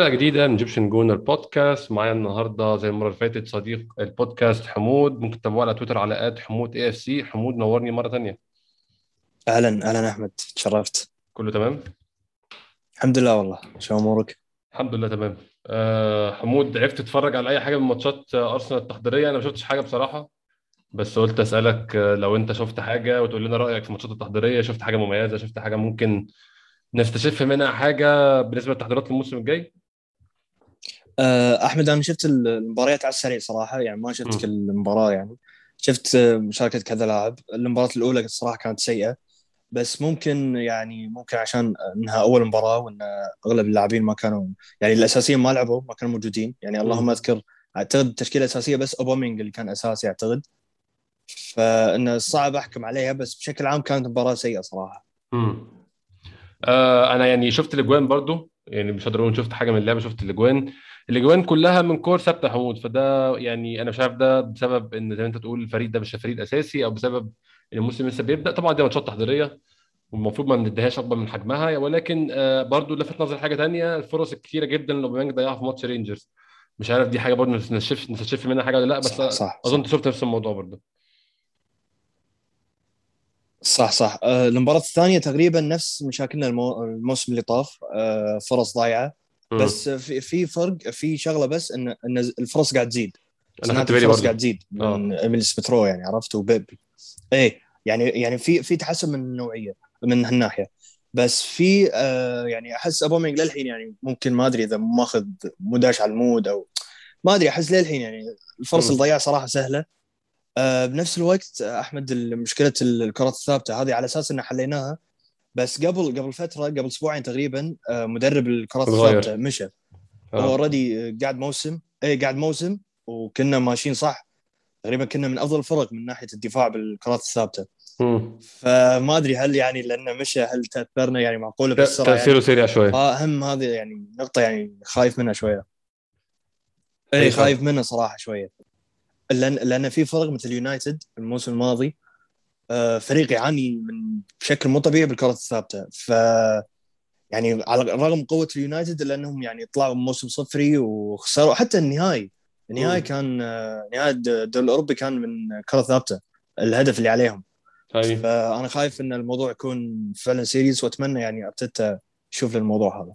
حلقة جديدة من Egyptian Gooner Podcast معايا النهاردة زي المرة اللي فاتت صديق البودكاست حمود. ممكن تتابعوه على تويتر على at حمود AFC حمود نورني مرة ثانية أهلا أهلا أحمد. تشرفت. كله تمام؟ الحمد لله والله. شو أمورك؟ الحمد لله تمام. أه حمود عرفت تتفرج على أي حاجة من ماتشات أرسنال التحضيرية؟ أنا ما شفتش حاجة بصراحة بس قلت أسألك آه، لو أنت شفت حاجة وتقول لنا رأيك في الماتشات التحضيرية شفت حاجة مميزة شفت حاجة ممكن نستشف منها حاجة بالنسبة للتحضيرات للموسم الجاي؟ أحمد أنا شفت المباريات على السريع صراحة يعني ما شفت. كل المباراه يعني شفت آه، مشاركة كذا لاعب. المباراة الأولى الصراحه كانت سيئة بس ممكن يعني ممكن عشان إنها أول مباراة وإن أغلب اللاعبين ما كانوا يعني الأساسيين ما لعبوا ما كانوا موجودين. يعني اللهم أذكر أعتقد التشكيلة الأساسية بس اوبامينج اللي كان أساسي أعتقد. فانه صعب أحكم عليها بس بشكل عام كانت مباراة سيئة صراحة. امم آه أنا يعني شفت الأجوان برضو يعني مش هقدر أقول شفت حاجة من اللعبة شفت الأجوان. الأجوان كلها من كور ثابتة حمود فده يعني أنا مش عارف ده بسبب إن زي ما أنت تقول الفريق ده مش الفريق الاساسي أو بسبب إن الموسم لسه بيبدأ. طبعا دي ماتشات تحضيرية والمفروض ما نديهاش أكبر من حجمها ولكن آه برضو لفت نظر حاجة تانية الفرص الكتيرة جدا اللي اوباميانج ضيعها في ماتش رينجرز. مش عارف دي حاجة برضو نستشف نستشف منها حاجة ولا لأ بس صح صح أظن شفت نفس الموضوع برضو. صح صح. آه، المباراة الثانية تقريبا نفس مشاكلنا المو... الموسم اللي طاف. آه، فرص ضايعة. بس في في فرق في شغلة بس إن إن الفرص قاعد تزيد. أنا خدت بالي الفرص قاعد تزيد من إيميل سميث رو يعني عرفت؟ وبيبي إيه يعني يعني في في تحسن من النوعية من هالناحية. بس في آه يعني أحس اوباميانج للحين يعني ممكن ما أدري إذا ماخذ ما دش على المود أو ما أدري أحس للحين يعني الفرص. اللي ضيعها صراحة سهلة. آه، بنفس الوقت آه، احمد مشكلة الكرات الثابتة هذه على أساس إن حليناها بس قبل قبل فترة قبل أسبوعين تقريبا آه، مدرب الكرات. الثابتة مشى هو آه. اوريدي قاعد موسم اي قاعد موسم وكنا ماشيين صح تقريبا كنا من أفضل الفرق من ناحية الدفاع بالكرات الثابتة. فما أدري هل يعني لأنه مشى هل تاثرنا يعني معقولة بالسرعه يعني تأثيره سريع شوية فاهم هذه يعني نقطة يعني خايف منها شوية اي فعلا. خايف منها صراحة شوية لأن لأن في فرق مثل يونايتد الموسم الماضي آه، فريق يعاني من بشكل مو طبيعي بالكرات الثابتة. ف يعني على رغم قوة اليونايتد الا انهم يعني طلعوا موسم صفري وخسروا حتى النهائي. النهائي. كان آه، نهائي الدوري الأوروبي كان من كرة ثابتة الهدف اللي عليهم. اي فأنا خايف إن الموضوع يكون فعلا serious وأتمنى يعني أرتيتا يشوف الموضوع هذا.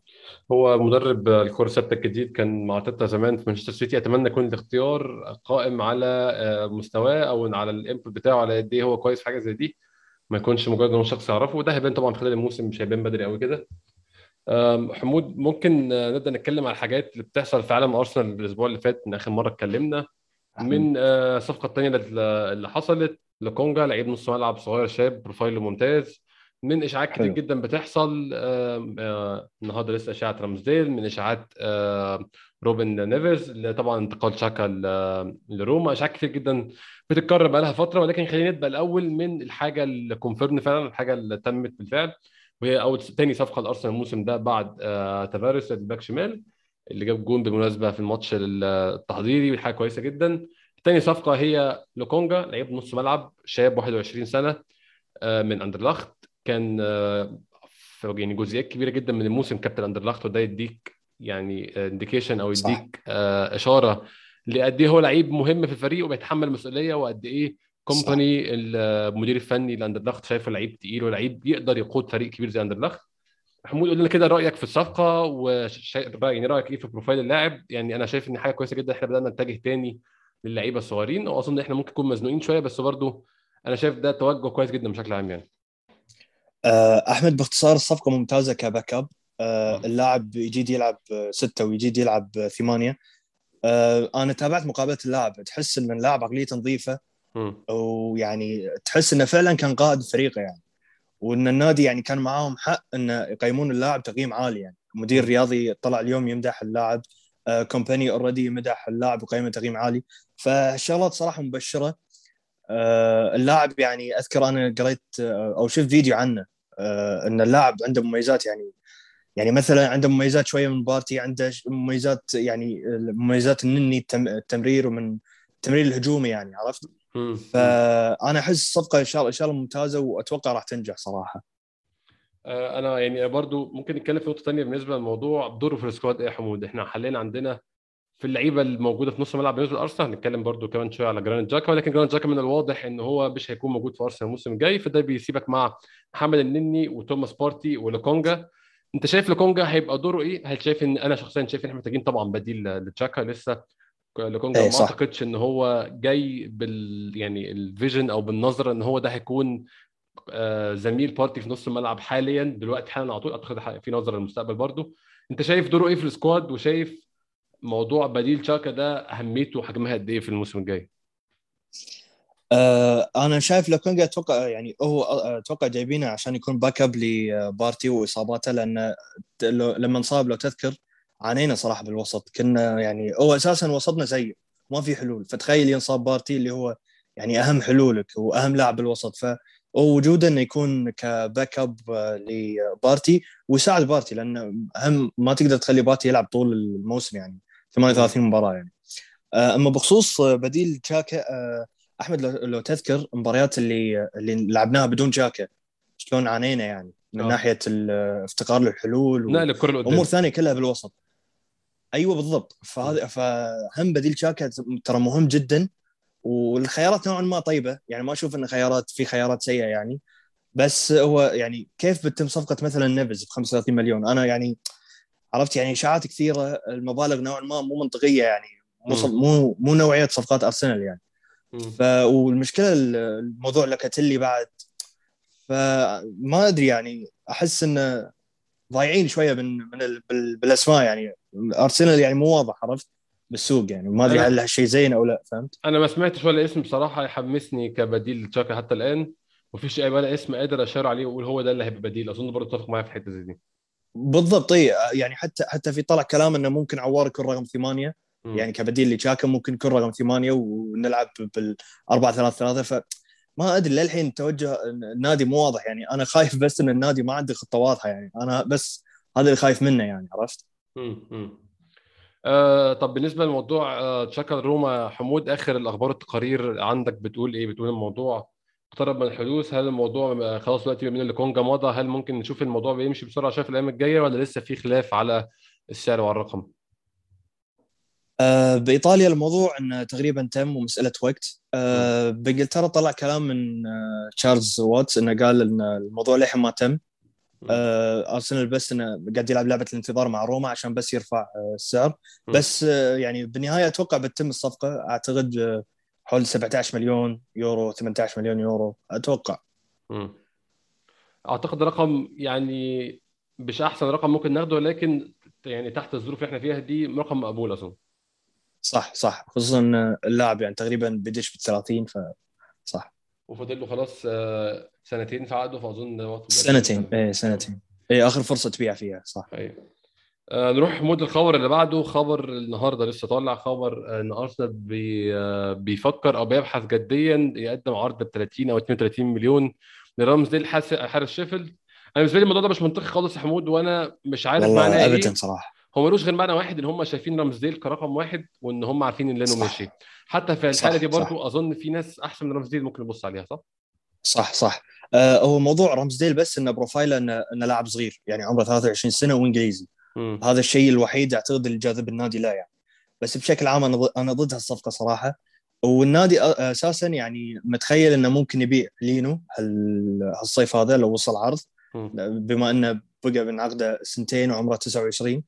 هو مدرب الكرة الثابتة الجديد كان مع تيتا زمان في مانشستر سيتي. أتمنى يكون الاختيار قائم على آه، مستواه أو على الإنبوت بتاعه على قد إيه هو كويس في حاجة زي دي. ما يكونش مجرد إن شخص يعرفه وده هيبان طبعا خلال الموسم مش هيبان بدري قوي كده. حمود ممكن آه، نبدأ نتكلم على الحاجات اللي بتحصل في عالم أرسنال الأسبوع اللي فات من آخر مرة اتكلمنا. من آه، الصفقه الثانية اللي حصلت لكونجا لعيب نص ملعب صغير شاب بروفايله ممتاز. من إشاعات كتير حلو. جدا بتحصل آه، النهارده لسه إشاعة رامزديل من إشاعات روبن نيفيز اللي طبعا انتقال شاكا لروما. إشاعات كتير جدا بتتكرر بقى لها فترة ولكن خلينا نبدأ الأول من الحاجة اللي confirm فعلا الحاجة اللي تمت بالفعل وهي أول تاني صفقة لأرسنال الموسم ده بعد آه، تافاريس الباك شمال اللي جاب جون بالمناسبة في الماتش التحضيري حاجة كويسة جدا. تاني صفقة هي لوكونجا لعيب نص ملعب شاب 21 سنة آه، من اندرلخت كان آه، في يعني جزئيات كبيرة جدا من الموسم كابتن اندرلخت وده يديك يعني indication أو صح. يديك آه، إشارة لقد إيه هو لعيب مهم في الفريق وبيتحمل مسؤوليه وقد إيه كومباني المدير الفني لاندرلخت شايفه لعيب تقيل ولعيب يقدر يقود فريق كبير زي اندرلخت حمود قول لنا كده رأيك في الصفقة وشا... يعني رأيك إيه في profile اللاعب؟ يعني أنا شايف إن حاجة كويسة جدا إحنا بدأنا نتجه تاني للعيبة الصغيرين وأظن إحنا ممكن نكون مزنوقين شوية بس برضو أنا شايف ده توجه كويس جدا بشكل عام يعني. آه، أحمد باختصار الصفقة ممتازة كباك اب آه، اللاعب يجيد يلعب آه، ستة ويجيد يلعب آه، ثمانية. آه، أنا تابعت مقابلة اللاعب. تحس إن اللاعب عقليته نظيفة. ويعني تحس إنه فعلا كان قائد فريقه يعني. وإن النادي يعني كان معاهم حق انه يقيمون اللاعب تقييم عالي يعني. مدير رياضي طلع اليوم يمدح اللاعب. آه، كومباني already مدح اللاعب وقيمة تقييم عالي. فالشغلات صراحة مبشرة. آه، اللاعب يعني أذكر أنا قريت آه، أو شفت فيديو عنه. آه، إن اللاعب عنده مميزات يعني يعني مثلا عنده مميزات شوية من بارتي عنده مميزات يعني مميزات النني التم- التمرير ومن التمرير الهجومي يعني عرفت. فأنا أحس الصفقه إن شاء الله إن شاء الله ممتازة وأتوقع راح تنجح صراحة. آه، أنا يعني برضو ممكن نتكلم في نقطة ثانية بالنسبة للموضوع دوره في ال squad إيه يا حمود؟ إحنا حاليا عندنا في اللعيبة الموجودة في نص الملعب بالنسبة لأرسنال هنتكلم برضو كمان شوية على جرانيت تشاكا ولكن جرانيت تشاكا من الواضح إن هو مش هيكون موجود في أرسنال الموسم الجاي فده بيسيبك مع محمد النني وتوماس بارتي ولوكونجا. أنت شايف لوكونجا هيبقى دوره إيه؟ هل شايف إن أنا شخصيا شايف إن إحنا محتاجين طبعا بديل لتشاكا لسه؟ لوكونجا إيه، ما. أعتقدش إن هو جاي بال يعني ال vision أو بالنظرة إن هو ده هيكون آه، زميل بارتي في نص الملعب حاليا دلوقتي حالا على طول. أعتقد في نظرة للمستقبل برضو. أنت شايف دوره إيه في ال squad؟ وشايف موضوع بديل تشاكا ده أهميته وحجمها قد إيه في الموسم الجاي؟ آه أنا شايف لوكونجا أتوقع يعني هو آه، أتوقع جايبينه عشان يكون backup لبارتي وإصاباته لأن لما انصاب لو تذكر عانينا صراحة بالوسط. كنا يعني هو أساسا وسطنا سيء ما في حلول. فتخيل ينصاب بارتي اللي هو يعني أهم حلولك وأهم لاعب بالوسط. فوجوده إنه يكون ك backup لبارتي ويساعد بارتي لأن أهم ما تقدر تخلي بارتي يلعب طول الموسم يعني. 38 مباراة يعني. آه، أما بخصوص آه، بديل تشاكا آه، أحمد لو, لو تذكر المباريات اللي اللي لعبناها بدون جاكا شلون عانينا يعني من آه. ناحية الافتقار للحلول نقل الكره لقدام. وامور ثانية كلها بالوسط. أيوه بالضبط. فهذا فهم بديل شاكا ترى مهم جدا والخيارات نوعا ما طيبة. يعني ما أشوف إن خيارات في خيارات سيئة يعني. بس هو يعني كيف بتتم صفقة مثلا نيفز ب 35 مليون؟ أنا يعني عرفت يعني إشاعات كثيرة المبالغ نوعا ما مو منطقية يعني مو. مو مو نوعية صفقات أرسنال يعني. ف والمشكلة الموضوع لوكاتيلي بعد فما أدري يعني أحس انه ضايعين شوية من من ال- بال- بالأسماء يعني. أرسنال يعني مو واضح عرفت؟ بالسوق يعني. ما أدري هل هالشيء زين أو لا فهمت؟ أنا ما سمعتش ولا اسم بصراحة يحمسني كبديل لتشاكا حتى الآن. مفيش اي ولا اسم قادر أشار عليه واقول هو ده اللي هيبقى بديل. أظن برضه تتفق معايا في حتة زي دي. بالضبط إي يعني حتى حتى في طلع كلام إنه ممكن عوار يكون رقم ثمانية مم. يعني كبديل لشاكا ممكن يكون رقم ثمانية ونلعب بال 4 3 3 فما أدري للحين توجه النادي مو واضح يعني أنا خايف بس إن النادي ما عنده خطة واضحة يعني أنا بس هذا اللي خايف منه يعني عرفت؟ مم. مم. آه طب بالنسبة لموضوع آه تشاكا روما حمود آخر الأخبار التقارير عندك بتقول إيه بتقول الموضوع اقترب من الحدوث هل الموضوع خلاص دلوقتي بما ان لوكونجا مضى هل ممكن نشوف الموضوع بيمشي بسرعة شايف الأيام الجاية ولا لسه في خلاف على السعر وعلى الرقم؟ آه، بإيطاليا الموضوع انه تقريبا تم ومسألة وقت. آه، بإنجلترا طلع كلام من آه، تشارلز واتس إنه قال إن الموضوع للحين ما تم. آه، أرسنال بس إنه قاعد يلعب لعبة الانتظار مع روما عشان بس يرفع آه، السعر. بس آه، يعني بالنهاية أتوقع بتتم الصفقة. أعتقد حول 17 مليون يورو 18 مليون يورو. أتوقع. مم. أعتقد رقم يعني مش أحسن رقم ممكن ناخده ولكن يعني تحت الظروف اللي إحنا فيها دي رقم مقبول أظن. صح صح. خصوصا اللاعب يعني تقريبا بدش بال 30 فصح وفاضل له خلاص آه، سنتين في عقده فأظن سنتين. إيه سنتين. إيه آخر فرصة تبيع فيها صح. أيوه. آه، نروح مود الخبر اللي بعده خبر النهارده لسه طالع خبر آه، إن أرسنال بي آه، بيفكر أو بيبحث جديا يقدم عرض ب 30 أو 32 مليون لرامزديل حارس شيفيلد أنا بالنسبة لي الموضوع ده مش منطقي خالص يا حمود وأنا مش عارف معناه إيه ابدا صراحة هو ملوش غير معنى واحد إن هم شايفين رامزديل كرقم واحد وإن هم عارفين إن لينو صح. ماشي حتى في الحالة دي صح. برضو أظن في ناس أحسن من رامزديل ممكن نبص عليها صح؟ صح صح آه هو موضوع رامزديل بس انه بروفايله انه لاعب صغير يعني عمره 23 سنة وإنجليزي. هذا الشيء الوحيد اعتقد اللي جاذب النادي لا يعني. بس بشكل عام أنا ضد- أنا ضد هالصفقة صراحة. والنادي أساسا يعني متخيل إنه ممكن يبيع لينو هال- هالصيف هذا لو وصل عرض. بما إنه بقى من عقده سنتين وعمره 29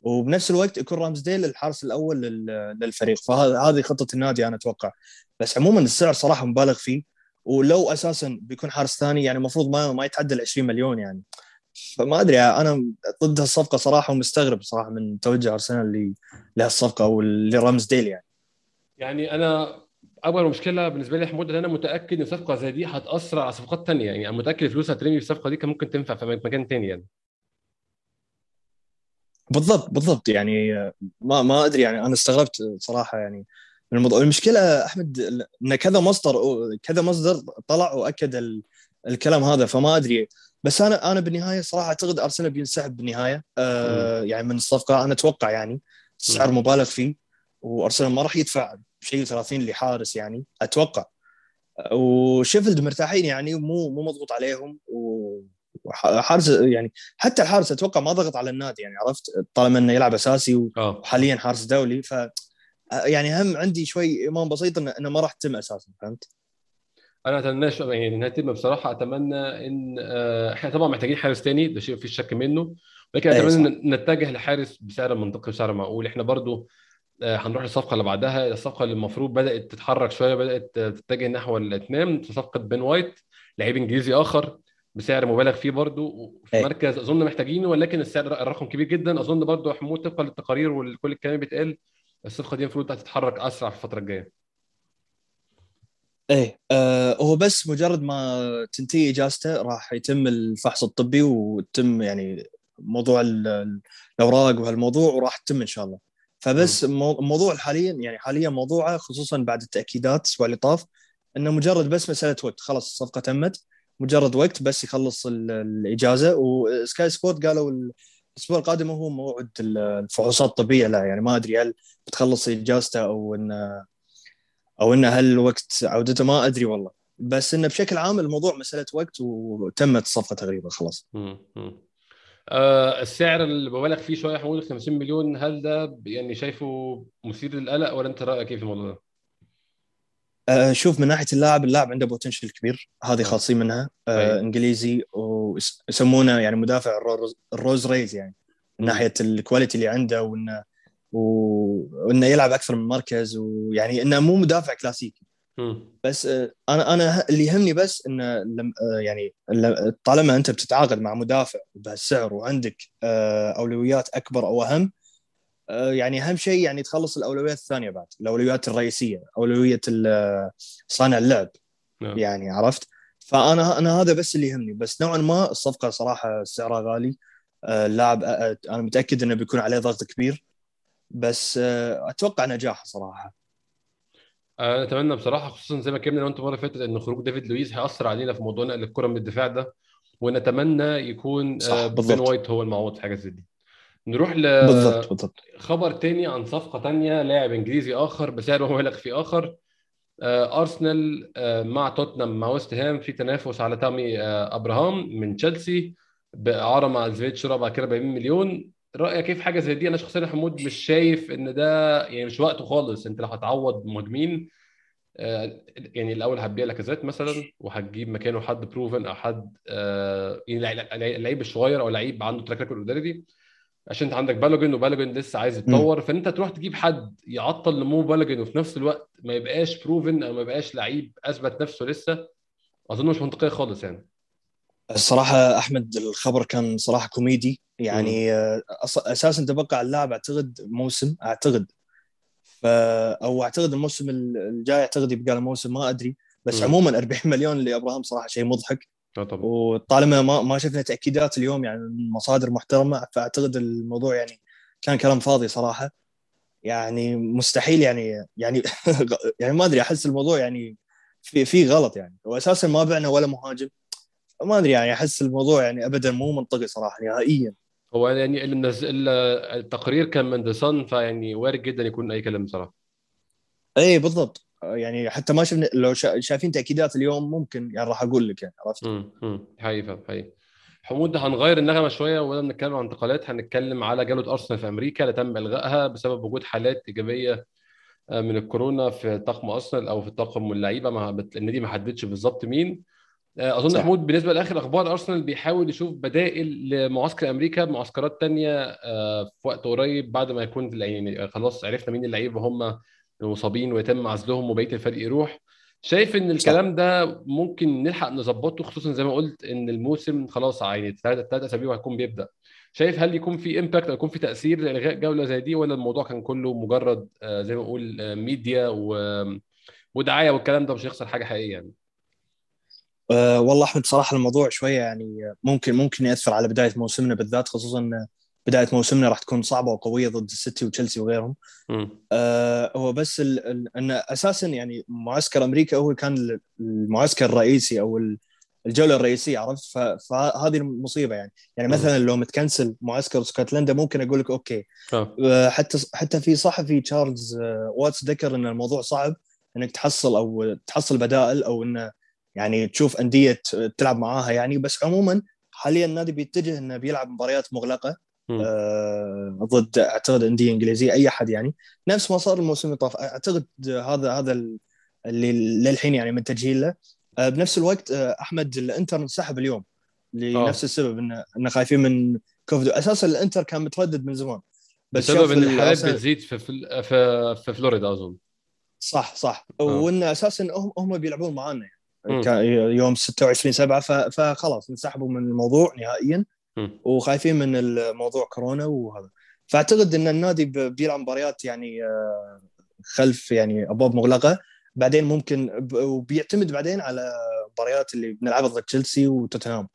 وبنفس الوقت يكون رامزديل الحارس الأول لل- للفريق. فهذه هذه خطة النادي أنا أتوقع. بس عموما السعر صراحة مبالغ فيه. ولو أساسا بيكون حارس ثاني يعني المفروض ما ما يتعدى ال 20 مليون يعني. فما أدري أنا ضد هالصفقة صراحة ومستغرب صراحة من توجه أرسنال لهالصفقة ولرامزديل يعني. يعني أنا اول مشكلة بالنسبة لي حمود إن أنا متأكد إن صفقة زي دي هتأثر على صفقات تانية. يعني أنا متأكد الفلوس هترمي في الصفقه دي كان ممكن تنفع في مكان تاني يعني. بالضبط بالضبط يعني ما ما أدري يعني أنا استغربت صراحة يعني من الموضوع. المشكلة أحمد إن كذا مصدر كذا مصدر طلع وأكد ال- الكلام هذا فما أدري بس أنا أنا بالنهاية صراحة أعتقد أرسنال بينسحب بالنهاية. آه يعني من الصفقة أنا أتوقع يعني السعر مبالغ فيه وأرسنال ما راح يدفع شيء 30 لحارس يعني أتوقع. وشيفيلد مرتاحين يعني مو مو مضغوط عليهم. وحارس يعني حتى الحارس أتوقع ما ضغط على النادي يعني عرفت؟ طالما إنه يلعب أساسي آه. وحاليا حارس دولي ف يعني هم عندي شوي إيمان بسيط إنه ما راح تتم أساسا فهمت؟ أنا أتمنى يعني إنها تتم بصراحة. أتمنى إن آه، إحنا طبعا محتاجين حارس تاني ده شيء مفيش شك منه. لكن أيوة اتمنى صح. إن نتجه لحارس بسعر منطقي وسعر معقول إحنا برضو آه، هنروح للصفقة اللي بعدها. الصفقة اللي المفروض بدأت تتحرك شوية بدأت تتجه نحو الاتمام صفقة بين وايت لعيب إنجليزي آخر بسعر مبالغ فيه برضو في أي. مركز أظن محتاجينه. ولكن السعر الرقم كبير جدا. أظن برضو يا حمود طبقا للتقارير وكل الكلام اللي بيتقال الصفقة دي المفروض هتتحرك أسرع في الفترة الجاية. إيه آه هو بس مجرد ما تنتهي إجازته راح يتم الفحص الطبي وتم يعني موضوع ال- ال- الأوراق وهالموضوع وراح تتم إن شاء الله. فبس مو- موضوع حاليا يعني حاليا موضوعه خصوصا بعد التأكيدات الأسبوع اللي طاف إنه مجرد بس مسألة وقت خلاص الصفقة تمت. مجرد وقت بس يخلص ال- الإجازة. وسكاي سبورت قالوا الأسبوع القادم هو موعد ال- الفحوصات الطبية لا يعني ما أدري هل بتخلص إجازته أو إنه أو إنه هل وقت عودته ما أدري والله بس إنه بشكل عام الموضوع مسألة وقت وتمت الصفقه تقريبا خلاص. آه السعر اللي ببالغ فيه شوية حمود 50 مليون هل ده يعني شايفه مثير للقلق ولا أنت رأيك إيه في الموضوع ده؟ أه شوف من ناحية اللاعب اللاعب عنده potential كبير هذه آه. خاصين منها. أه إنجليزي ويسمونه يعني مدافع ال Rolls, ال Rolls Royce يعني من. ناحية ال quality اللي عنده وإنه وإنه يلعب أكثر من مركز ويعني إنه مو مدافع كلاسيكي. بس آه، أنا أنا اللي يهمني بس انه لم آه، يعني طالما أنت بتتعاقد مع مدافع بهالسعر وعندك آه، أولويات أكبر أو أهم يعني أهم شيء يعني تخلص الأولويات الثانية بعد الأولويات الرئيسية أولوية صانع اللعب. نعم. يعني عرفت؟ فأنا أنا هذا بس اللي يهمني. بس نوعا ما الصفقة صراحة سعرها غالي اللاعب أنا متأكد إنه بيكون عليه ضغط كبير. بس آه، أتوقع نجاح صراحة. أنا أتمنى بصراحة خصوصا زي ما اتكلمنا لو أنت مرة فاتت إن خروج ديفيد لويس هيأثر علينا في موضوع نقل الكرة من الدفاع ده ونتمنى يكون صح، آه، بين بالضبط. وايت هو المعوض في حاجة زي دي. نروح بالضبط بالضبط. لخبر تاني عن صفقة تانية لاعب إنجليزي آخر بسعر مبالغ فيه آخر. آه، أرسنال آه، مع توتنهام مع ويست هام في تنافس على تامي آه، أبراهام من تشيلسي بإعارة مع obligation شرا بعد كده ب 40 مليون. رأيك كيف حاجة زي دي؟ أنا شخصيا يا حمود مش شايف إن ده يعني مش وقته خالص. أنت لو هتعوض مهاجمين آه، يعني الأول هتبيع لاكازيت مثلا وهتجيب مكانه حد proven أو حد آه، يعني لع- لع- لعيب الصغير أو لعيب عنده track record already عشان أنت عندك بالوجن وبالوجن لسه عايز يتطور. فأنت تروح تجيب حد يعطل نمو بالوجن وفي نفس الوقت ما يبقاش proven أو ما يبقاش لعيب أثبت نفسه لسه اظن مش منطقية خالص يعني. الصراحة أحمد الخبر كان صراحة كوميدي. يعني آه، أساسا تبقى على اللاعب أعتقد موسم أعتقد. أو أعتقد الموسم الجاي أعتقد يبقى له موسم ما أدري. بس مم. عموما 40 مليون لأبراهام صراحة شيء مضحك. آه طبعا. وطالما ما ما شفنا تأكيدات اليوم يعني من مصادر محترمة فأعتقد الموضوع يعني كان كلام فاضي صراحة. يعني مستحيل يعني يعني يعني ما أدري أحس الموضوع يعني في في غلط يعني. وأساسا ما بعنا ولا مهاجم. ما أدري يعني أحس الموضوع يعني ابدا مو منطقي صراحة نهائيا. هو يعني التقرير كان من ذا صن فيعني وارد جدا يكون أي كلام بصراحه اي بالضبط. يعني حتى ما شفنا لو شا- شايفين تأكيدات اليوم ممكن يعني راح أقول لك يعني عرفت؟ امم حقيقي حقيقي. حمود هنغير النغمة شوية وبدل ما نتكلم عن انتقالات هنتكلم على جوله أرسنال في أمريكا اللي تم إلغائها بسبب وجود حالات إيجابية آه، من الكورونا في طاقم أرسنال أو في طاقم اللعيبة. ما بت- النادي ما حددش بالظبط مين. أظن صح. حمود بالنسبة لآخر أخبار أرسنال بيحاول يشوف بدائل لمعسكر أمريكا بمعسكرات تانية آه، في وقت قريب بعد ما يكون يعني خلاص عرفنا مين اللعيبه هم المصابين ويتم عزلهم وبقية الفريق يروح. شايف إن الكلام ده ممكن نلحق نظبطه خصوصا زي ما قلت إن الموسم خلاص يعني ثلاث ثلاث أسابيع وهيكون بيبدأ. شايف هل يكون في impact أو يكون في تأثير لإلغاء جولة زي دي ولا الموضوع كان كله مجرد آه، زي ما أقول آه، ميديا و ودعاية والكلام ده مش هيخسر حاجة حقيقية يعني؟ أه والله أحمد صراحة الموضوع شوية يعني ممكن ممكن يأثر على بداية موسمنا بالذات خصوصا بداية موسمنا راح تكون صعبة وقوية ضد السيتي وتشيلسي وغيرهم. أه هو بس ال- ال- إن أساسا يعني معسكر أمريكا هو كان المعسكر الرئيسي أو ال- الجولة الرئيسية عرفت؟ فهذه المصيبة يعني. يعني. مثلا لو متكنسل معسكر اسكتلندا ممكن أقول لك okay. أه. حتى حتى في صحفي تشارلز واتس ذكر إن الموضوع صعب إنك تحصل أو تحصل بدائل أو إنه يعني تشوف أندية تلعب معاها يعني. بس عموما حاليا النادي بيتجه إنه بيلعب مباريات مغلقة. آه ضد أعتقد أندية إنجليزية أي أحد يعني. نفس ما صار الموسم اللي طاف. أعتقد هذا هذا اللي للحين يعني من تجهيل له. آه بنفس الوقت آه أحمد الإنتر انسحب اليوم لنفس أوه. السبب انه انه خايفين من كوفيد. أساسا الإنتر كان متردد من زمان. بس بسبب إن الحالات بتزيد في في في فلوريدا أظن. صح صح. آه. وإن أساسا هم هم بيلعبون معانا يعني. يوم 26 7 فخلاص انسحبوا من الموضوع نهائيا. وخايفين من الموضوع كورونا وهذا. فاعتقد إن النادي بيلعب مباريات يعني آه، خلف يعني أبواب مغلقة. بعدين ممكن وبيعتمد بعدين على المباريات اللي بنلعبها ضد تشيلسي وتوتنهام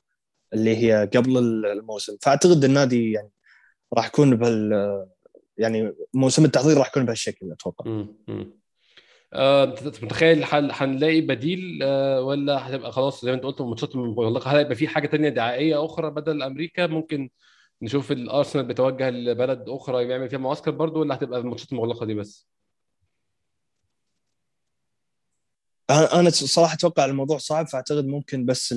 اللي هي قبل الموسم. فاعتقد النادي يعني راح يكون بهال يعني موسم التحضير راح يكون بهالشكل أتوقع. متخيل حنلاقي بديل آه، ولا هتبقى خلاص زي ما انت قلت الماتشات المغلقه هل هيبقى في حاجة تانية دعائية أخرى بدل أمريكا؟ ممكن نشوف الارسنال بيتوجه لبلد أخرى يعمل فيها معسكر برضه ولا هتبقى الماتشات المغلقة دي بس؟ أنا صراحة أتوقع الموضوع صعب فأعتقد ممكن بس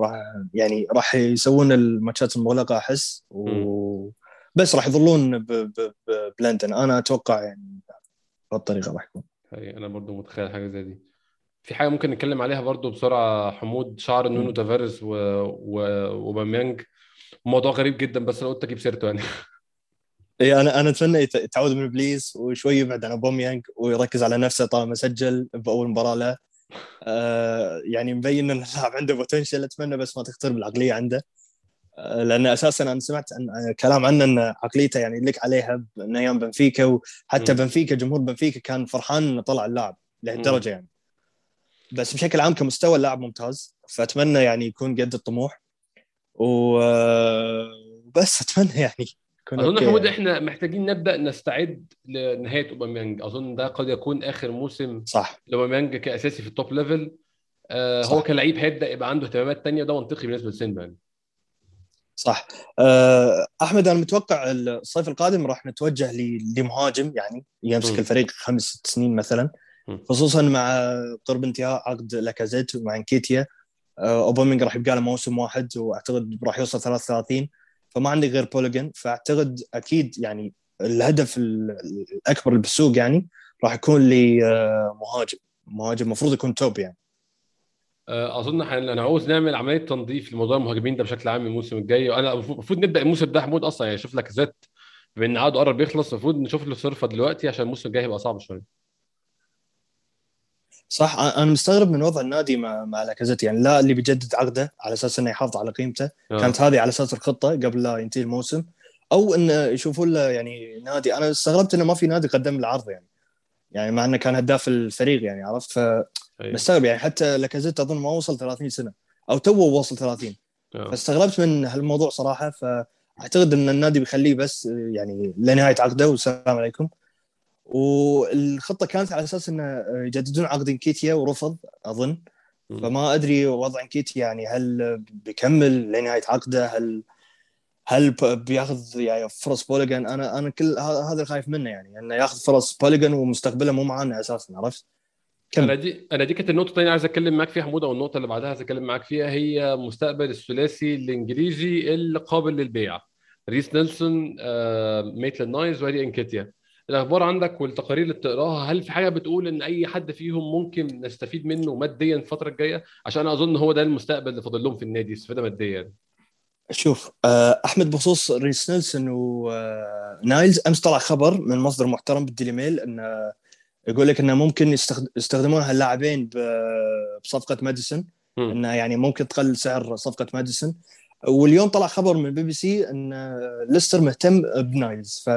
راح يعني راح يسوون الماتشات المغلقة أحس. و... بس راح يظلون بلندن أنا أتوقع يعني بهالطريقة راح يكون. هي أنا برضو متخيل حاجة زي دي. في حاجة ممكن نتكلم عليها برضو بسرعة حمود شعر نونو تافاريز و... و... وباميانج موضوع غريب جدا بس لو قلت أجيب سيرته يعني. اي أنا أنا أتمنى يتعود من إبليس وشوي يبعد عن أوباميانج ويركز على نفسه طالما سجل بأول مباراة له. آه يعني مبين إن اللاعب عنده بوتنشل أتمنى بس ما تختار بالعقلية عنده. لأن أساسا أنا سمعت عن كلام عنه إن عقليته يعني لك عليها من أيام بنفيكا وحتى م. بنفيكا جمهور بنفيكا كان فرحان إنه طلع اللاعب لهالدرجة يعني. بس بشكل عام كمستوى اللاعب ممتاز فأتمنى يعني يكون قد الطموح. وبس أتمنى يعني أظن حمود إحنا محتاجين نبدأ نستعد لنهاية أوباميانج. أظن ده قد يكون آخر موسم صح. لأوباميانج كأساسي في ال top level آه هو كلاعب هيبدأ يبقى عنده اهتمامات تانية ده منطقي بالنسبة لسن يعني صح. أه أحمد أنا متوقع الصيف القادم راح نتوجه لمهاجم يعني يمسك م. الفريق خمس ست سنين مثلا خصوصا مع قرب انتهاء عقد لاكازيت ومع انكيتيا. أه اوبامينج راح يبقى له موسم واحد وأعتقد راح يوصل 33 فما عندي غير بوليجن فأعتقد أكيد يعني الهدف الأكبر بالسوق يعني راح يكون لمهاجم. مهاجم المفروض يكون top يعني. آه، أظن أنا عاوز نعمل عملية تنظيف لموضوع المهاجمين ده بشكل عام الموسم الجاي. وأنا المفروض نبدأ الموسم ده حمود أصلا يعني شوف لك ذات بإن عقده قرب يخلص المفروض نشوف له صرفة دلوقتي عشان الموسم الجاي هيبقى صعب شوية. صح أنا مستغرب من وضع النادي مع مع لاكازيت. يعني لا اللي بيجدد عقده على أساس إنه يحافظ على قيمته. أوه. كانت هذه على أساس الخطة قبل لا ينتهي الموسم. أو إنه يشوفون له يعني نادي. أنا استغربت إنه ما في نادي قدم له عرض يعني. يعني مع إنه كان هداف الفريق يعني عرفت؟ ف مستغرب يعني حتى لاكازيت أظن ما وصل 30 سنة أو توه وصل 30 أوه. فاستغربت من هالموضوع صراحة فأعتقد إن النادي بيخليه بس يعني لنهاية عقده والسلام عليكم. والخطة كانت على أساس إنه يجددون عقد إنكيتيا ورفض أظن. فما أدري وضع إنكيتيا يعني هل بيكمل لنهاية عقده؟ هل هل بياخذ يعني فرص بوليجن أنا أنا كل هذا اللي خايف منه يعني إنه ياخذ فرص بوليجن ومستقبله مو معانا أساسا عرفت؟ كم. أنا دي أنا دي كانت النقطة الثانية عايز أتكلم معاك فيها حمود أو النقطه اللي بعدها عايز أتكلم معاك فيها هي مستقبل الثلاثي الإنجليزي القابل للبيع. ريس نيلسون آه، ميتلاند نايلز وإدي إنكيتيا. الأخبار عندك والتقارير اللي بتقراها هل في حاجة بتقول إن أي حد فيهم ممكن نستفيد منه ماديا الفترة الجاية؟ عشان أنا أظن هو ده المستقبل اللي فاضل لهم في النادي استفادة ماديا. شوف آه، أحمد بخصوص ريس نيلسون ونايلز أمس طلع خبر من مصدر محترم بالديلي ميل انه يقول لك إنه ممكن يستخدمون هاللاعبين بصفقة ماديسون. إنه يعني ممكن تقلل سعر صفقة ماديسون. واليوم طلع خبر من بي بي سي إن ليستر مهتم بنايلز. ف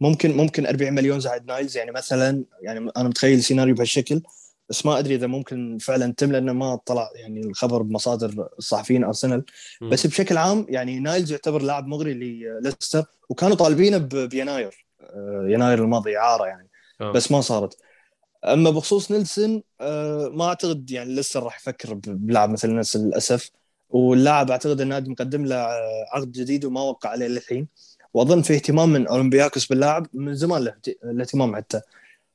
ممكن ممكن 40 مليون زائد نايلز. يعني مثلا يعني أنا متخيل سيناريو بهالشكل. بس ما أدري إذا ممكن فعلا تم لأنه ما طلع يعني الخبر بمصادر الصحفيين أرسنال. بس بشكل عام يعني نايلز يعتبر لاعب مغري لليستر. وكانوا طالبينه بيناير. آه، يناير الماضي إعارة يعني. بس ما صارت. أما بخصوص نيلسون آه، ما أعتقد يعني ليستر راح يفكر بلاعب مثل نيلسون للأسف. واللاعب أعتقد النادي مقدم له آه، عقد جديد وما وقع عليه للحين. وأظن في اهتمام من أولمبياكوس باللاعب من زمان له الاهتمام حتى.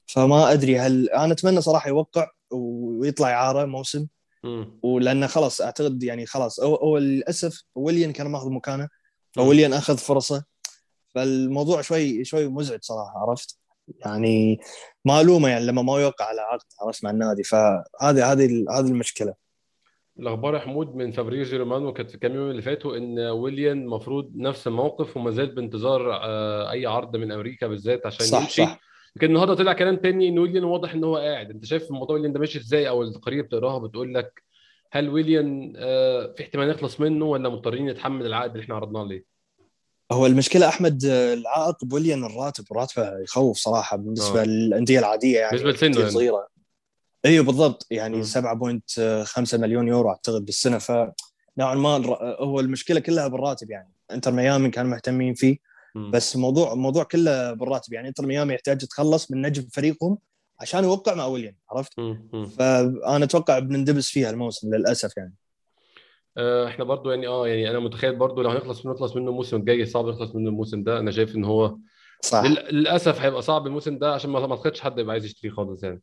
فما أدري هل أنا أتمنى صراحة يوقع ويطلع اعاره موسم. ولأنه خلاص أعتقد يعني خلاص هو, هو للأسف ويليان كان ماخذ مكانه. فويليان أخذ فرصة. فالموضوع شوي شوي مزعج صراحة عرفت؟ يعني ما الومه يعني لما ما يوقع على عقد عرفت مع النادي. فهذه هذه هذه المشكلة. الأخبار يا حمود من فابريزيو رومانو كانت في كام يوم اللي فاتوا إن ويليان المفروض نفس الموقف وما زال بانتظار آه، أي عرض من أمريكا بالذات عشان صح يمشي. صح. لكن النهارده طلع كلام تاني إن ويليان واضح إن هو قاعد. أنت شايف الموضوع ويليان ده ماشي إزاي؟ أو التقارير بتقراها بتقول لك هل ويليان آه، في احتمال نخلص منه ولا مضطرين نتحمل العقد اللي إحنا عرضناه عليه؟ هو المشكلة أحمد العائق بويليان الراتب راتبه يخوف صراحة بالنسبة آه. للأندية العادية يعني لسنه كتير يعني. صغيرة أيوه بالضبط يعني مم. 7.5 مليون يورو أعتقد بالسنة ف نوعا ما هو المشكلة كلها بالراتب يعني إنتر ميامي كانوا مهتمين فيه مم. بس موضوع الموضوع كله بالراتب يعني إنتر ميامي يحتاج يتخلص من نجم فريقهم عشان يوقع مع ويليام عرفت مم. فأنا أتوقع بنندبس فيها الموسم للأسف يعني إحنا برضو يعني آه يعني أنا متخيل برضو لو هنخلص منه نخلص منه الموسم الجاي صعب نخلص منه الموسم ده. أنا شايف إن هو صح. لل- للأسف هيبقى صعب الموسم ده عشان ما أعتقدش حد يبقى عايز يشتريه خالص يعني.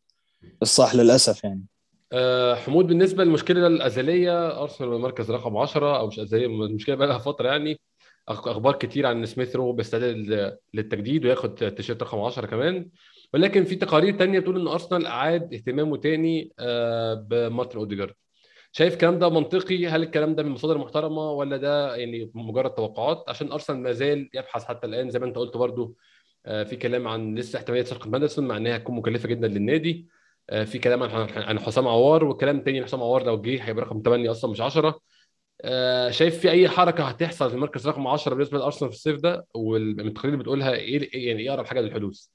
صح للأسف يعني. آه، حمود بالنسبة للمشكلة الأزلية أرسنال مركز رقم 10 أو مش أزلية المشكلة بقى لها فترة يعني. أخبار كتير عن سميث رو بيستعد لل- للتجديد وياخد تيشيرت رقم 10 كمان. ولكن في تقارير تانية بتقول إن أرسنال اعاد اهتمامه تاني آه، بمارتن أوديجارد. شايف الكلام ده منطقي؟ هل الكلام ده من مصادر محترمة ولا ده يعني مجرد توقعات؟ عشان ارسنال ما زال يبحث حتى الآن زي ما أنت قلت برضو آه، في كلام عن لسه احتمالية صفقه ماديسون مع إنها هتكون مكلفة جدا للنادي. آه، في كلام عن حسام عوار وكلام تاني حسام عوار لو جه هيبقى رقم 8 أصلا مش 10 آه، شايف في أي حركة هتحصل في المركز رقم 10 بالنسبة لأرسنال في الصيف ده؟ والتقارير اللي بتقولها إيه إيه- يعني إيه أقرب حاجة للحدوث؟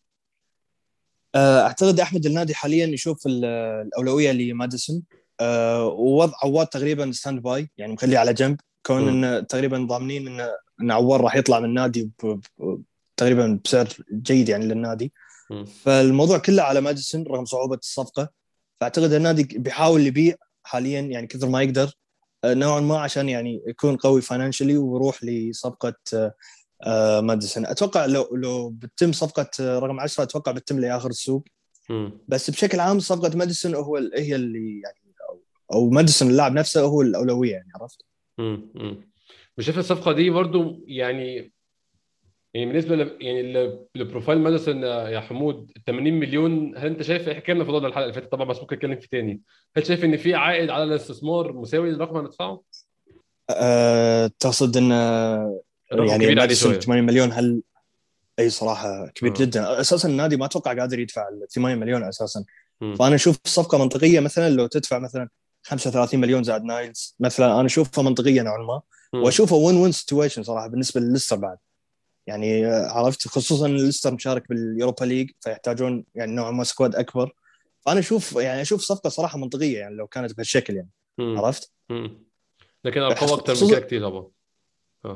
أعتقد أحمد النادي حاليا يشوف ال- الأولوية لماديسون. آه، ووضع عوار تقريبا stand by يعني مخليه على جنب كون مم. إن تقريبا ضامنين إن إن عوار راح يطلع من النادي تقريبا بسعر جيد يعني للنادي مم. فالموضوع كله على ماديسون رغم صعوبة الصفقة فأعتقد النادي بيحاول يبيع حاليا يعني كثر ما يقدر آه، نوعا ما عشان يعني يكون قوي financially ويروح لصفقة آه، آه، ماديسون أتوقع لو لو بتتم صفقة آه، رقم 10 أتوقع بتتم لآخر السوق مم. بس بشكل عام صفقة ماديسون هو هي اللي يعني أو, أو ماديسون اللاعب نفسه هو الأولوية يعني عرفت؟ مم. مم. مش شايف الصفقة دي برضو يعني يعني بالنسبة ل... يعني ل- لبروفايل ماديسون يا حمود 80 مليون هل أنت شايف إحنا اتكلمنا في الحلقة اللي فاتت طبعا بس ممكن نتكلم فيه تاني هل شايف إن في عائد على الاستثمار مساوي للرقم اللي هندفعه؟ أه تقصد إن يعني كبير عليه ماديسون شوية 80 مليون هل أي صراحة كبير. جدا أساسا النادي ما أتوقع قادر يدفع ال 8 مليون أساسا. فأنا أشوف الصفقه منطقية مثلا لو تدفع مثلا 35 مليون زائد نايلز مثلا أنا اشوفها منطقيه نوعا ما مم. واشوفها win win situation صراحة بالنسبة لليستر بعد يعني آه، عرفت خصوصا إن ليستر مشارك بال Europa League فيحتاجون يعني نوعا ما squad أكبر فأنا أشوف يعني أشوف صفقة صراحة منطقية يعني لو كانت بهالشكل يعني مم. عرفت؟ مم. لكن ارقام أكتر من كتير طبعا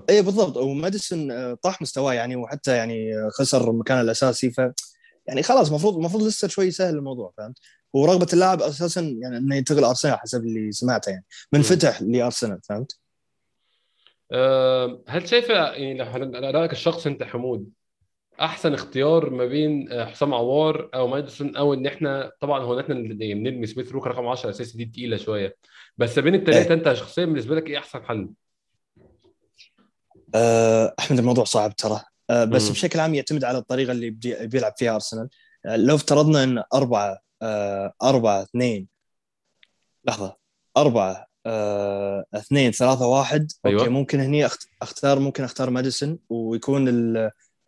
اي بالضبط وماديسون آه، طاح مستواه يعني وحتى يعني خسر مكانه الأساسي ف يعني خلاص المفروض المفروض لسه شوي يسهل الموضوع فهمت؟ ورغبة اللاعب أساسا يعني إنه ينتقل أرسنال حسب اللي سمعته يعني من فتح لأرسنال فهمت؟ هل شايفة يعني رأيك الشخص أنت حمود أحسن اختيار ما بين أه، حسام عوار أو ماديسون أو إن إحنا طبعا هو إحنا يعني بنرمي سميث روك رقم 10 أساسي دي تقيلة شوية بس بين الثلاثه إيه. أنت شخصيا بالنسبة لك إيه أحسن حل؟ أه، أحمد الموضوع صعب ترى أه، بس مم. بشكل عام يعتمد على الطريقة اللي بيلعب فيها أرسنال لو افترضنا إن أربعة آه، 4 2 لحظة. 4 2 3 1 أيوة. أوكي ممكن هني أختار ممكن أختار ماديسون ويكون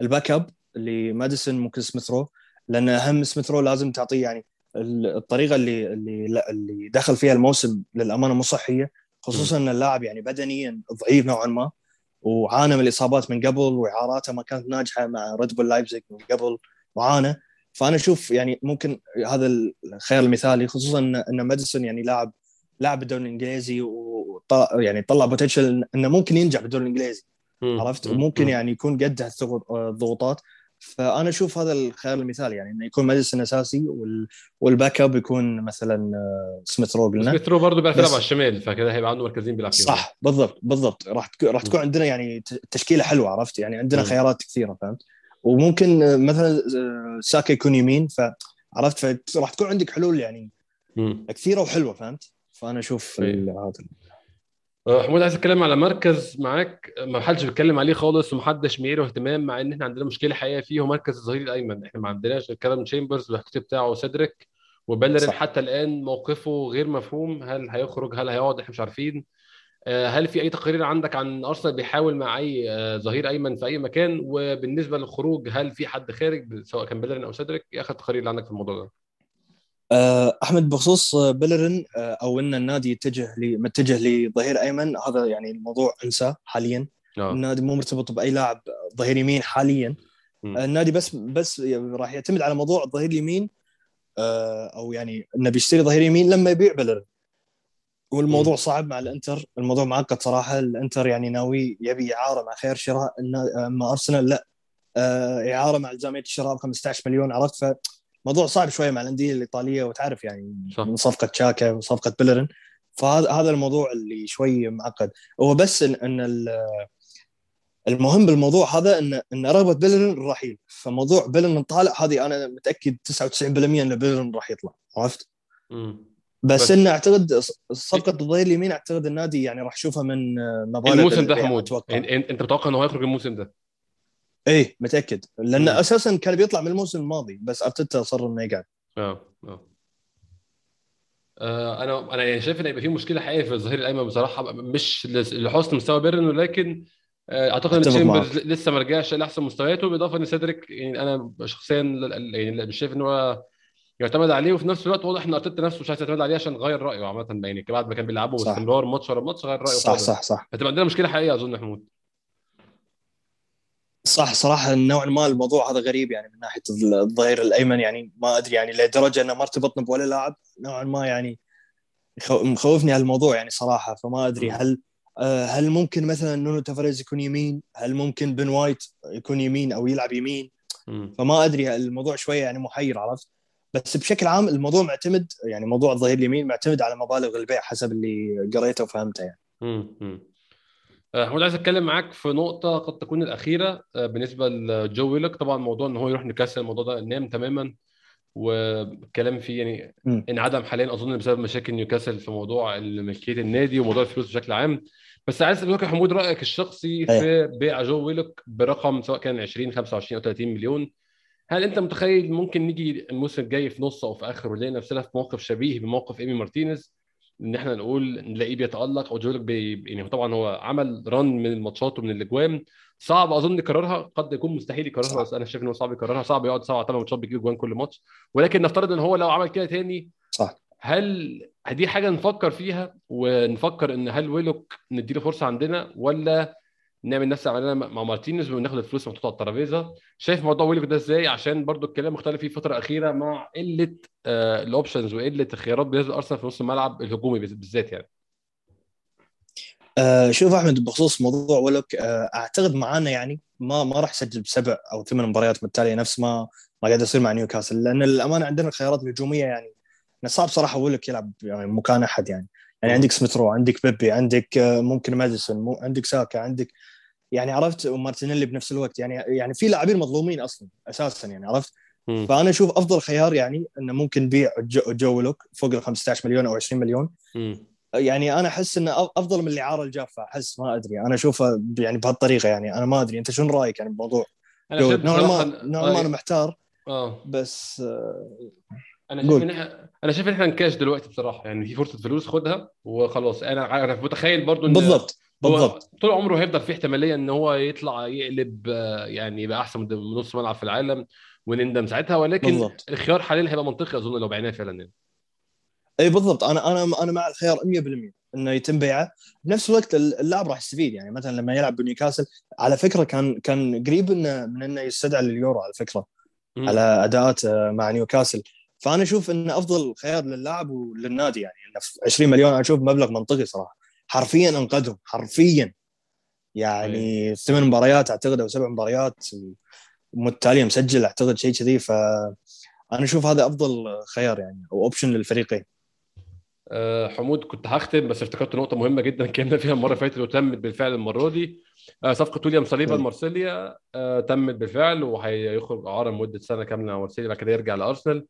ال backup اللي ماديسون ممكن سميث رو لأن أهم سميث رو لازم تعطيه يعني الطريقة اللي اللي اللي دخل فيها الموسم للأمانة مو صحية خصوصا إن اللاعب يعني بدنيا ضعيف نوعا ما وعانى من الإصابات من قبل وإعاراته ما كانت ناجحة مع ريد بول لايبزيج من قبل وعانى. فأنا أشوف يعني ممكن هذا الخيار المثالي خصوصا ان ماديسون يعني لاعب لاعب بالدوري الإنجليزي وطلع يعني طلع potential إنه ممكن ينجح بالدوري الإنجليزي. عرفت مم. وممكن مم. يعني يكون قد هالضغط- الضغوطات فأنا أشوف هذا الخيار المثالي يعني إنه يكون ماديسون أساسي وال... وال backup يكون مثلا آه، سميث رو قلنا سميث رو برضه بيعرف يلعب على الشمال فكده هيبقى عنده مركزين بيلعب فيهم صح بالضبط بالضبط راح راح تكون عندنا يعني تشكيلة حلوة عرفت يعني عندنا. خيارات كثيرة فهمت وممكن آه، مثلا آه، ساكا يكون يمين ف عرفت؟ فراح تكون عندك حلول يعني مم. كثيرة وحلوة فهمت؟ فأنا أشوف. ال- هذا. آه، حمود عايز أتكلم على مركز معاك. ما حدش بيتكلم عليه خالص ومحدش معيره اهتمام مع إن إحنا عندنا مشكلة حقيقية فيه هو مركز الظهير الأيمن. إحنا ما عندناش كالم تشامبرز والاحتياطي بتاعه سيدريك وبيلرين صح. حتى الآن موقفه غير مفهوم هل هيخرج؟ هل هيقعد؟ إحنا مش عارفين. هل في أي تقارير عندك عن أرسنال بيحاول مع أي آه، ظهير أيمن في أي مكان؟ وبالنسبة للخروج هل في حد خارج سواء كان بيلرين أو سيدريك؟ إيه آخر التقارير اللي عندك في الموضوع ده؟ آه، أحمد بخصوص آه، بيلرين آه، أو إن النادي يتجه متجه لظهير أيمن هذا يعني الموضوع انساه حاليا. آه. النادي مو مرتبط بأي لاعب ظهير يمين حاليا. آه، النادي بس بس راح يعتمد على موضوع الظهير اليمين آه، أو يعني إنه بيشتري ظهير يمين لما يبيع بيلرين. والموضوع مم. صعب مع الإنتر. الموضوع معقد صراحة. الإنتر يعني ناوي يبي اعاره مع خير شراء اما أرسنال. لا. آه، اعاره مع الزاميه الشراء ب 15 مليون عرفت؟ فموضوع صعب شوية مع الأندية الإيطالية وتعرف يعني صح. من صفقة شاكا وصفقه بيلرين فهذا هذا الموضوع اللي شوي معقد. هو بس ان, إن ال- المهم بالموضوع هذا ان إن رغبة بيلرين الرحيل فموضوع بيلرين طالع هذه أنا متأكد 99% إن بيلرين راح يطلع. عرفت. بس, بس- انه أعتقد صفقة الظهير اليمين أعتقد النادي يعني راح يشوفها من مبالغ الموسم ده حمود. أتوقع. إن- أنت متوقع إنه هيخرج الموسم ده؟ إيه متأكد. لأن مم. أساسا كان بيطلع من الموسم الماضي بس أرتيتا أصر إنه يقعد. آه آه. آه، أنا أنا يعني شايف ان هيبقى في مشكلة حقيقية في الظهير الأيمن بصراحة. مش لحسن مستوى بيلرين ولكن آه، أعتقد إن تشامبرز. لسه ما رجعش لأحسن مستوياته بالاضافه إن سيدريك يعني أنا شخصيا يعني مش شايف إن هو يعتمد عليه وفي نفس الوقت واضح إن أرتيتا نفسه مش عايز يعتمد عليه عشان غير رأيه عامة يعني بعد ما كان بيلعبه. باستمرار ماتش ورا ماتش غير رأيه صح خالص صح صح هتبقى عندنا مشكلة حقيقية أظن يا حمود صح صراحة نوعا ما الموضوع هذا غريب يعني من ناحية الظهير الأيمن يعني ما أدري يعني لدرجة إنه ما ارتبطنا بولا لاعب نوعا ما يعني مخوفني هالموضوع يعني صراحة فما أدري مم. هل آه، هل ممكن مثلا نونو تافاريز يكون يمين؟ هل ممكن بن وايت يكون يمين أو يلعب يمين؟ فما أدري الموضوع شوية يعني محير عرفت؟ بس بشكل عام الموضوع معتمد يعني موضوع الظهير اليمين معتمد على مبالغ البيع حسب اللي قريته وفهمته يعني. مم. مم. حمود عايز أتكلم معاك في نقطة قد تكون الأخيرة آه، بالنسبة لجو ويلوك طبعا موضوع إن هو يروح نيوكاسل الموضوع ده نام تماما والكلام فيه يعني. انعدم حاليا أظن بسبب مشاكل نيوكاسل في موضوع ملكيه النادي وموضوع الفلوس بشكل عام بس عايز أسألك يا حمود رأيك الشخصي في بيع جو ويلوك برقم سواء كان 20 25 أو 30 مليون هل أنت متخيل ممكن نيجي الموسم الجاي في نص أو في اخره نلاقي نفسنا في موقف شبيه بموقف إيمي مارتينيز؟ إن إحنا نقول نلاقيه بيتألق أو جو ويلوك بي يعني طبعا هو عمل run من الماتشات ومن الأجوان. صعب أظن يكررها قد يكون مستحيل يكررها. بس أنا شايف انه صعب يكررها. صعب يقعد سبعة ثمان ماتشات بيجيب جون كل ماتش. ولكن نفترض إن هو لو عمل كده تاني صح. هل دي حاجة نفكر فيها ونفكر إن هل ويلوك نديله فرصة عندنا ولا نعمل نفس عملنا مع مارتينيز وناخد الفلوس محطوطة على الترابيزة. شايف موضوع ويلوك ده إزاي؟ عشان برضو الكلام مختلف فيه الفترة الأخيرة مع قلة آه ال options وقلة الخيارات بالنسبة لارسنال في نص الملعب الهجومي بالذات يعني. آه شوف أحمد بخصوص موضوع ويلوك آه أعتقد معانا يعني ما ما راح يسجل بسبع أو ثمان مباريات متتاليه نفس ما ما قاعد يصير مع نيوكاسل. لأن الأمانة عندنا الخيارات الهجوميه يعني صعب صراحة ويلوك يلعب يعني مكان أحد يعني. يعني عندك سميث رو عندك بيبي عندك آه ممكن ماديسون مو عندك ساكا عندك يعني عرفت ومارتينيلي بنفس الوقت. يعني يعني في لاعبين مظلومين أصلا أساسا يعني عرفت؟ مم. فأنا أشوف أفضل خيار يعني إنه ممكن نبيع جو, جو ويلوك فوق ال 15 مليون أو 20 مليون. مم. يعني أنا أحس إنه أفضل من الاعاره الجافه أحس ما أدري. أنا اشوفها ب- يعني بهالطريقة يعني أنا ما أدري. أنت شنو رأيك يعني بالموضوع نوعا ما نوعا ما أنا محتار آه. بس آه، أنا شايف. ان إحنا أنا شايف ان إحنا نكاش دلوقتي بصراحة. يعني في فرصة فلوس خدها وخلاص. أنا أنا متخيل برضو إن بالضبط هو بالضبط. طول عمره هيفضل في احتمالية إن هو يطلع يقلب آه، يعني يبقى أحسن من نص ملعب في العالم ونندم ساعتها. ولكن بالضبط. الخيار حاليا هيبقى منطقي أظن لو بعناه فعلا يعني. إي بالضبط. أنا أنا أنا مع الخيار 100% إنه يتم بيعه. بنفس الوقت اللاعب راح يستفيد. يعني مثلا لما يلعب بنيوكاسل على فكرة كان كان قريب انه من إنه يستدعى لليورو على فكرة. على اداءات آه، مع نيوكاسل. فأنا أشوف انه أفضل خيار للاعب وللنادي يعني انه في 20 مليون أنا أشوف مبلغ منطقي صراحة. حرفيا أنقذهم حرفيا. يعني ثمان مباريات أعتقد أو سبع مباريات متتاليه مسجل أعتقد شيء كذي. فانا أشوف هذا أفضل خيار يعني أو option للفريقين. آه، حمود كنت هختم بس افتكرت نقطة مهمة جدا اتكلمنا فيها المرة اللي فاتت وتمت بالفعل المرة دي. آه، صفقة ويليام صليبا طيب. لمارسيليا آه، تمت بالفعل وهيخرج إعارة لمدة سنة كاملة مع مارسيليا بعد كده يرجع لأرسنال.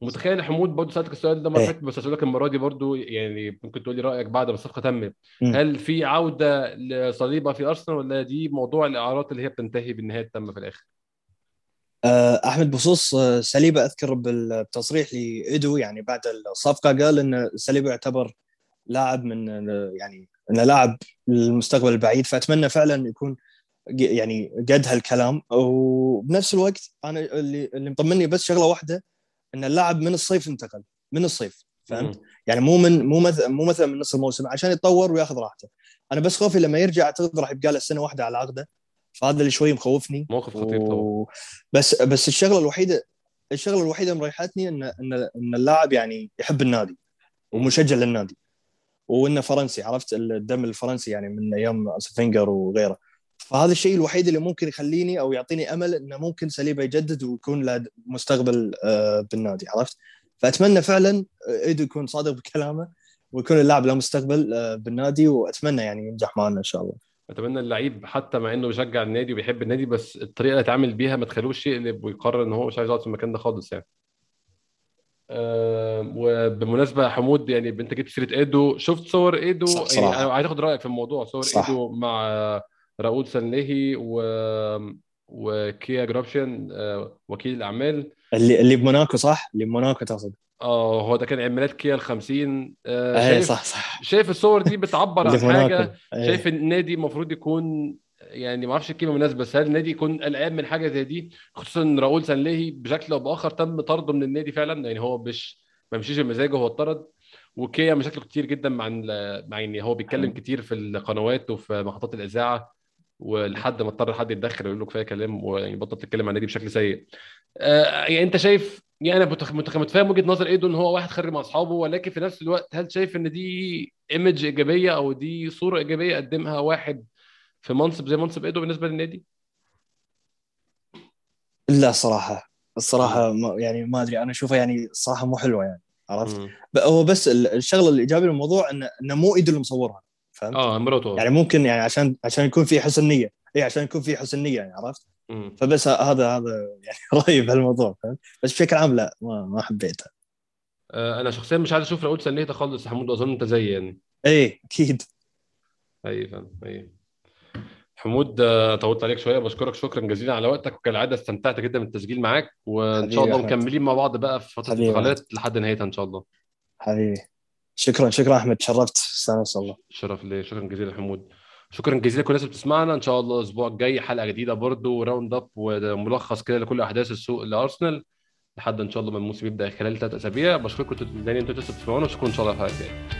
ومتخيل حمود برضه سألتك السؤال ده مرة إيه. فاتت بس اسالك المرة دي برضه يعني ممكن تقول لي رأيك بعد ما الصفقه تمت. هل في عودة لصليبة في أرسنال ولا دي موضوع الإعارات اللي هي بتنتهي بالنهاية التامة في الآخر؟ آه، أحمد بخصوص آه، سليبه أذكر بالتصريح لايدو يعني بعد الصفقة قال إن سليبه يعتبر لاعب من يعني انه لاعب للمستقبل البعيد فأتمنى فعلا يكون يعني قد هالكلام وبنفس الوقت أنا اللي اللي مطمني بس شغلة واحدة إن اللاعب من الصيف انتقل من الصيف فهمت؟ يعني مو من مو مثلا مو مثلا من نص الموسم عشان يتطور وياخذ راحته. أنا بس خوفي لما يرجع اعتقد راح يبقى له سنة واحدة على عقده فهذا اللي شوي مخوفني. موقف خطير و... بس بس الشغلة الوحيدة الشغلة الوحيدة مريحتني إن إن إن اللاعب يعني يحب النادي ومشجع للنادي. وإنه فرنسي عرفت؟ الدم الفرنسي يعني من أيام فينجر وغيره. فهذا الشيء الوحيد اللي ممكن يخليني أو يعطيني أمل إنه ممكن سليبه يجدد ويكون له مستقبل آه، بالنادي عرفت فأتمنى فعلا إيدو يكون صادق بكلامه ويكون اللاعب له مستقبل آه، بالنادي وأتمنى يعني ينجح معنا إن شاء الله أتمنى اللعيب حتى مع إنه بيشجع النادي وبيحب النادي بس الطريقة اللي يتعامل بيها ما تخلوش يقلب ويقرر إن هو مش عايز يقعد في المكان ده خالص يعني آه وبمناسبة حمود يعني أنت جبت سيرة إيدو شفت صور إيدو صح، يعني صراحة. أنا عايز أخد رأيك في الموضوع صور صح. إيدو مع آه، راؤول سانليهي و وكيا جورابشيان آه، وكيل الأعمال. اللي اللي بموناكو صح؟ اللي بموناكو تقصد. آه هو ده كان عيد ميلاد كيا ال 50 آه اي شايف صح صح. شايف الصور دي بتعبر عن حاجة؟ إيه. شايف إن النادي المفروض يكون يعني ما أعرفش الكلمة مناسبة بس هل النادي يكون قلقان من حاجة زي دي؟ خصوصا إن راؤول سانليهي بشكل أو بآخر تم طرده من النادي فعلا. يعني هو مش ما مشيش بمزاجه هو اتطرد. وكيا مشاكله كتير جدا مع مع يعني هو بيتكلم مم. كتير في القنوات وفي محطات الإذاعة. ولحد ما اضطر حد يتدخل ويقول له كفاية كلام ويعني بطل تتكلم عن النادي بشكل سيء آه يعني انت شايف يعني أنا متفاهم وجهة نظر إيدو إن هو واحد خارج مع أصحابه ولكن في نفس الوقت هل شايف إن دي ايمج إيجابية أو دي صورة إيجابية قدمها واحد في منصب زي منصب إيدو بالنسبة للنادي؟ لا صراحة الصراحة ما يعني ما أدري أنا أشوفها يعني الصراحه مو حلوة يعني عرفت؟ هو بس ال- الشغلة الإيجابية للموضوع انه انه مو ايده اللي مصورها فهمت؟ آه مراته يعني ممكن يعني عشان عشان يكون في حسن نية اي عشان يكون في حسن نية يعني عرفت؟ مم. فبس هذا هذا يعني رايي بهالموضوع فهمت؟ بس بشكل عام لا ما ما حبيتها آه أنا شخصيا مش عايز أشوف راؤول سانليه ده خالص يا حمود وأظن أنت زيي يعني اي أكيد أي فاهم أي حمود آه، طولت عليك شوية بشكرك شكرا جزيلا على وقتك وكالعادة استمتعت جدا بالتسجيل معاك وإن شاء الله. مكملين مع بعض بقى في فترة الانتقالات لحد نهايتها إن شاء الله حبيبي شكرا شكرا أحمد تشرفت. استانس والله شرف لي. شكرا جزيلا حمود. شكرا جزيلا لكل الناس اللي بتسمعنا. إن شاء الله الأسبوع الجاي حلقة جديدة برضو و round up وملخص كده لكل أحداث السوق لأرسنال. لحد إن شاء الله ما الموسم يبدأ خلال ثلاث أسابيع. بشكركم تاني إنتوا لسه بتسمعونا وأشوفكم إن شاء الله في الحلقة الجايه